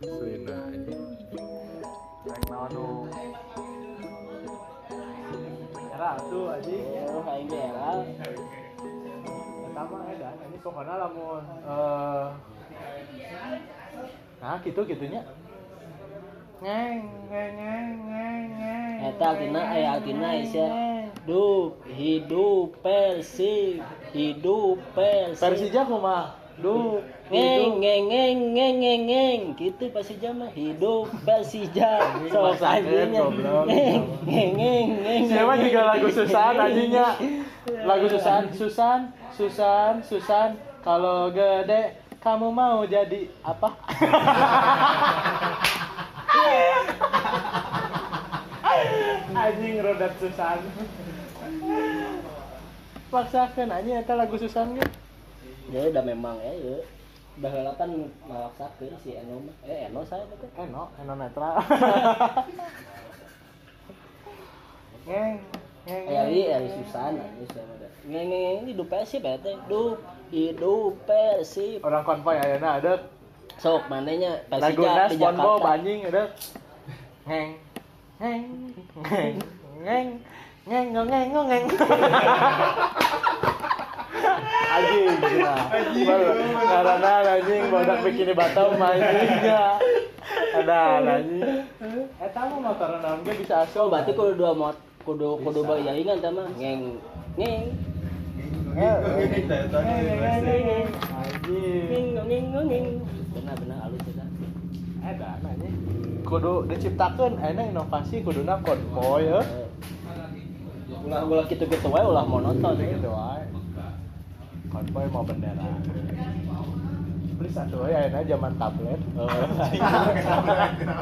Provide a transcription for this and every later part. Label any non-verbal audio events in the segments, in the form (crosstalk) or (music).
Anjing. Rek naon nu Era tuh anjing Oh, kayak gila. Eta mah edan anjing pokona lamun eh Nah, gitu gitunya. Ngeng ngeng ngeng ngeng ngeng. Eta artinya eh artinya Aisyah hidup hidup persib hidup persib Persija kumaha? Duh, ngeng ngeng ngeng ngeng ngeng ngeng gitu Persija mah hidup sok Maksakeun, anjingnya goblok. ngeng ngeng ngeng Siapa juga lagu Susan anjingnya. Lagu Susan, Susan, Susan, Susan. Kalau gede kamu mau jadi apa? anjing rodat Susan. Paksakan anjing eta lagu Susan ge. Ya udah memang ya ya. Udah heula kan maksakeun si Eno mah. Eh Eno saya itu Eno, Eno netral. Ngeng, ngeng. ya ini dari Susana ini siapa ada ngeng ngeng ngeng hidup persib ya teh hidup hidup persib Orang konvoy ayeuna ada sok lagu Persija di Jakarta. anjing ada ngeng ngeng ngeng ngeng ngeng ngeng ngeng (laughs) anjing gila. Karena anjing bodak bikin di Batam anjingnya ada anjing. Eta mah motor naon ge bisa so asuh berarti kudu dua mot kudu kudu bawa jaringan sama. Ngeng anjing halus ya ada anjing kudu diciptakeun enak inovasi kuduna konvoy ya ulah ulah gitu gitu wae ulah monoton gitu wae konvoy mau bendera. Beli satu ya enak zaman tablet. Oh, (laughs) iya.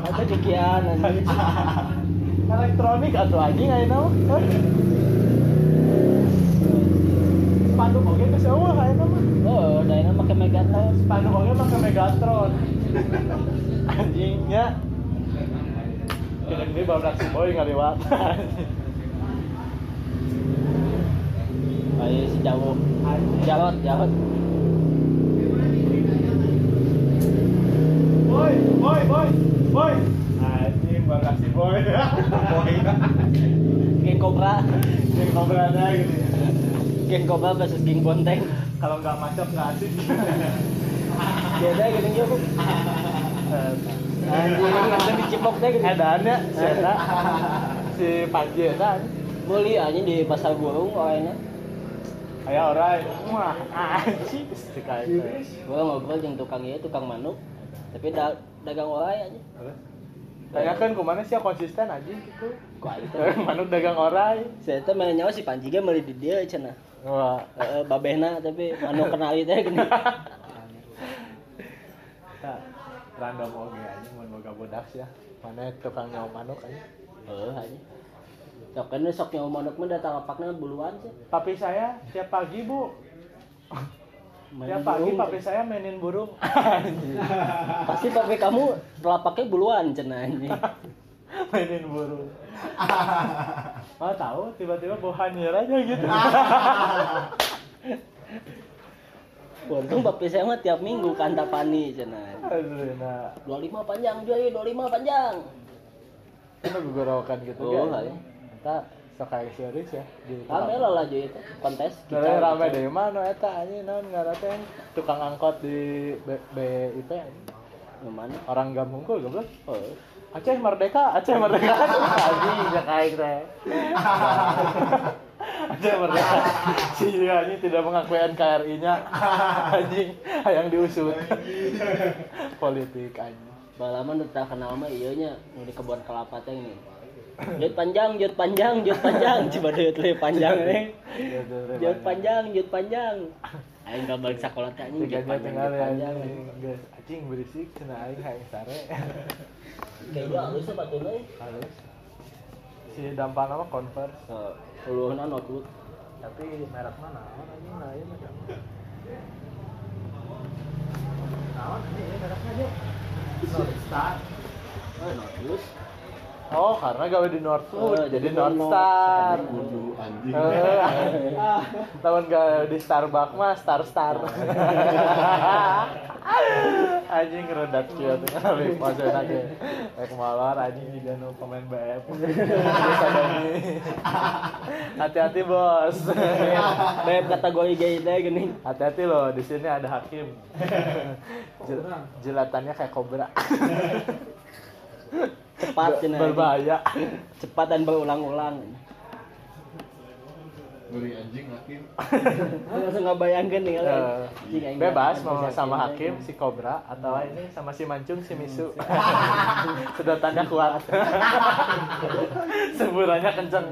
Atau jukian elektronik atau anjing ayo nama spanduk oke ke sewa ayo nama oh dayana pakai megatron. Spanduk oke pakai megatron. (laughs) Anjingnya. Kira-kira babrak si boy nggak lewat. (laughs) ayo si jauh jalot jalot boy boy boy boy. Anjing baru si boy. Geng kobra yang kau berada gitu ya. Geng kobra versus geng bonteng. Kalau nggak macet nggak asik. Beda gitu gitu anjing ada dicipok deh gitu. Edannya si Panji Eta beli anjing di pasar burung orangnya Aya orang, wah anjing. Kayak gua ngobrol jeung tukang ieu tukang manuk. Tapi da dagang orai anjing Tanya kan ke mana sih konsisten aja gitu ku (laughs) teh Manuk dagang orai. Saya teh mah nyawa si Panji ge meuli di dieu cenah. Wah. Heeh, babehna tapi manuk kenali teh gini. (laughs) Random oke aja mau boga bodak ya. Mana tukang nyawa manuk aja. Heuh anjing sok kan sok nyawa manuk mah datang lapakna buluan sih. Papi saya tiap pagi bu. Tiap pagi burung. papi saya mainin burung. (laughs) Pasti papi kamu telapaknya buluan cenah (laughs) Mainin burung. (laughs) Oh tahu tiba-tiba bau hanyir aja gitu. Untung papi saya mah tiap minggu kanta pani cenah Aduh nah 25 panjang joy 25 panjang. Itu gugorokan gitu Oh, kan iya. Kita sok kayak serius ya di rame lah lah itu kontes Dari rame deh mana eta anjing naon ngaranna tukang angkot di B- BIP yang mana orang Gampung kok goblok. oh Aceh merdeka, Aceh merdeka. (laughs) Anjing ya kayak teh. (laughs) Aceh merdeka. Si ini tidak mengakui NKRI-nya. Anjing, yang diusut. (laughs) Politik anjing. balaman udah kenal mah iya nya di kebun kelapa teh ini jut panjang jut panjang jut panjang. (laughs) Coba jut lebih panjang nih jut panjang. jut panjang. Aing gak balik sekolah teh anjing. Jut panjang jut ya panjang anjing. Geus anjing berisik cenah aing hayang sare. (laughs) kayak gua halus sepatuna Halus. Si dampan nama Converse. uluhna notebook tapi merek mana anjing? Nah ini macam naon ini mereknya aja Northstar oh notebook oh karena gawe di Northwood Oh, jadi jadi Northstar Kudu anjing. Eh, (laughs) tahun gawe di Starbucks mah Star Star. (laughs) Anjing ngeredat kieu teh kali aja rek molor anjing juga nu pemain BF (laughs) hati-hati bos. Beb kategori gay teh gini. hati-hati loh di sini ada hakim. Jel- jelatannya kayak kobra Cepat Ber- cenah. berbahaya. Cepat dan berulang-ulang. Ngeri anjing hakim. Langsung nggak bayangkan nih ingat bebas mau sama hakim si kobra atau ini sama si mancung si misu. (laughs) Sedotannya kuat. (laughs) Semburannya kenceng.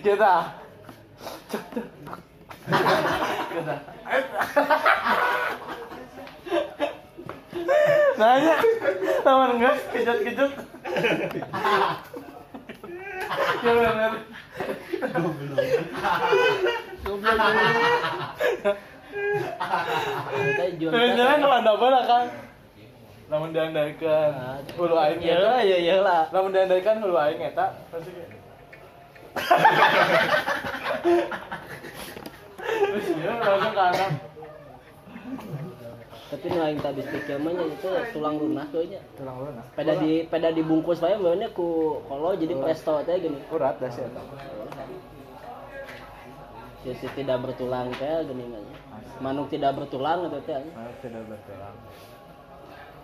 Kita. Kita. (laughs) Nanya teman enggak kejut kejut ya benar. Kita jual Sebenarnya kalau anda bola kan Namun diandalkan hulu aing Ya lah, ya ya lah. Namun diandalkan hulu aing eta pasti kayak Terus dia langsung ke anak Tapi nu aing tadi pikir mah itu tulang lunak tuh nya. Tulang lu nah Peda di peda dibungkus bae bae ku kalau jadi presto teh gini. Urat dah sih eta Sisi tidak bertulang teh gini. Manuk tidak bertulang itu teh. nya. Nah, tidak bertulang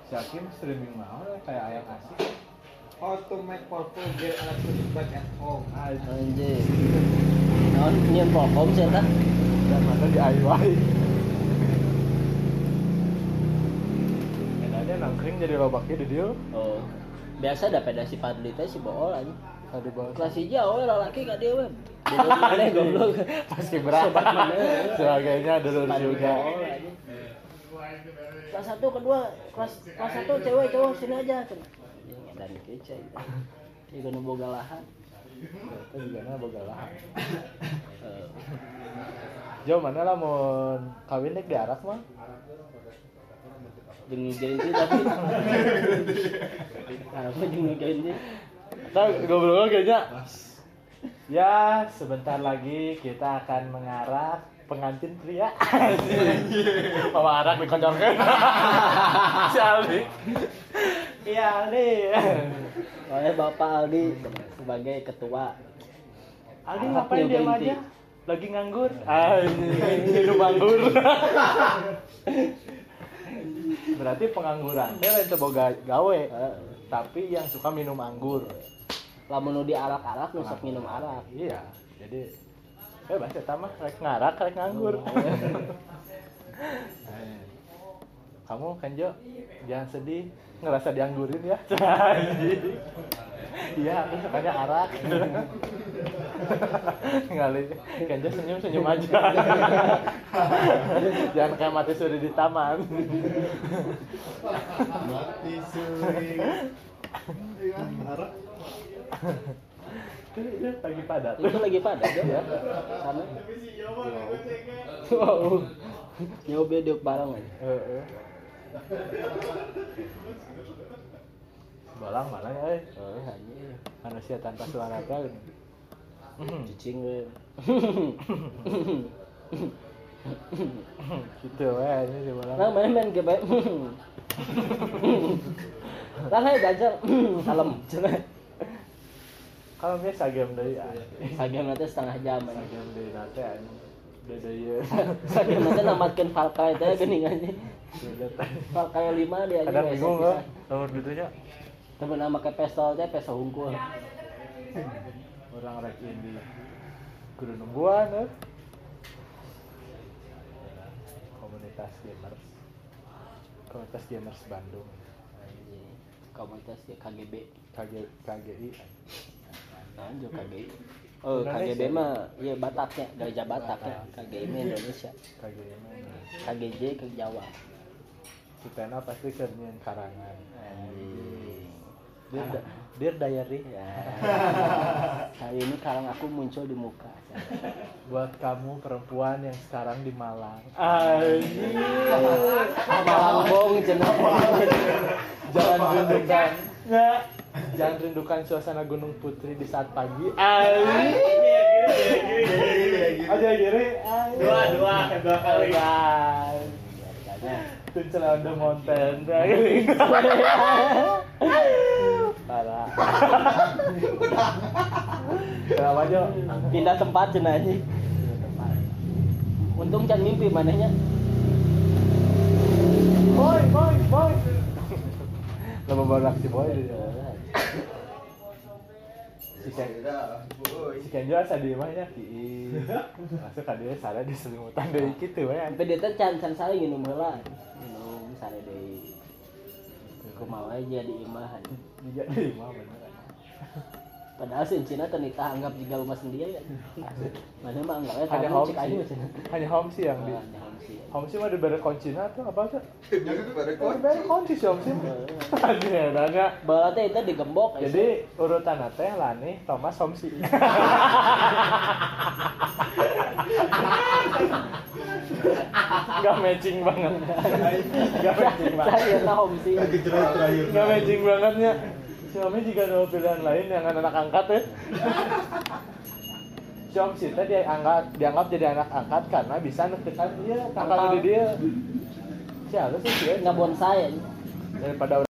Si Hakim streaming mau kayak ayam asik How to make purple gel electronic bag at home. Anjir. Naon nyeun popom sih eta? Dan mana di IY Nangkring jadi lobaknya di dia Oh. Biasa ada peda si Padli teh si bool aja. Tadi bawah Kelas hijau we lalaki ka dia we. Mana goblok. Pasti berapa Sebagainya dulu juga bool. Kelas satu kedua kelas kelas satu cewek cowok sini aja dan kece. Ieu nu boga lahan. Itu juga na boga lahan Jo mana lah mau kawin dek di Arak mah jeung sih tapi. (laughs) Apa jeung ngejain sih? Tahu ngobrol kayaknya Ya sebentar lagi kita akan mengarak pengantin pria (laughs) Mama arak dikoncorkan (laughs) Si Aldi Iya Aldi Oleh Bapak Aldi sebagai ketua. Aldi Arak ngapain diam inti. aja? Lagi nganggur? Anjing, minum anggur Berarti pengangguran teh lain boga gawe. Eh, Tapi yang suka minum anggur. Lamun nu diarak-arak nu sok minum arak. Iya, jadi bebas ya mah rek ngarak rek nganggur. (laughs) Kamu kan Jo, jangan sedih, ngerasa dianggurin ya. (laughs) Iya, aku sukanya arak. Ngali, Kenjo senyum senyum aja. jangan kayak mati suri di taman. Mati suri. Iya, lagi padat. Itu lagi pada Jo. Ya. Sana. Wow. Nyoba dia bareng aja. Balang mana ya? eh? Oh, anjir. Manusia tanpa suara kan. Cicing we. gitu weh ini di balang. Nah, main main ke bae. Lah hai dajar. Salam. Cenah. Kalau biasa game deui ah. Sagem nanti setengah jam aja. Game deui Deui (laughs) ieu. Sagem nanti namatkeun Falcao teh geuning aja. Falcao 5 dia aja. Kadang nggak bingung kan nomor gitunya. Tapi nama ke pistol teh pistol hungkul. Orang rek ini kudu nungguan eh. Komunitas gamers. Komunitas gamers Bandung. Komunitas ya KGB. KG, KGI. Anjir KGI. Oh. KGB mah iya Bataknya, gereja Batak ya. Mah Indonesia. Mana? KGJ ke Jawa. Kita pasti kerjaan karangan. Dear, dear diary. Ya. Hari ini karang aku muncul di muka. Buat kamu perempuan yang sekarang di Malang. Anjing. Malangbong cenah. Jangan rindukan. Nggak. Jangan rindukan suasana Gunung Putri di saat pagi. Anjing. Aja gini. Dua, dua, dua kali. Guys. Tuh celana mountain. Parah. Kenapa Jo? Pindah tempat cenah anjing. Untung can mimpi manehnya. Boy, boy, boy. Lama baru si boy dia. Si Ken, si Kenjo asa di imahnya ki. Masuk ka dia salah di selimutan deui kitu we. Sampai dia teh can saling minum heula. Minum sare deui. Kumaha aja di imahan. Dia di imah bener. Padahal sih Cina teh nikah anggap juga rumah sendiri ya. (laughs) Mana mah anggapnya Hanya home sih. Cina. Hanya home sih yang di Ah, home sih. Home sih mah diberi kuncinya tuh apa tuh? Pada Diberi kunci sih home sih. Aduh, nanya. Bala teh itu digembok ya. Jadi urutan teh Lani, Thomas, Homsi. (laughs) Gak matching banget. Gak matching banget. saya tahu home sih. Gak matching bangetnya. Si Homsi juga ada pilihan lain yang anak angkat ya. Si Homsi teh dianggap, dianggap jadi anak angkat karena bisa nekekan dia, kakak di dia. Si halus sih dia. Nggak bonsai. Daripada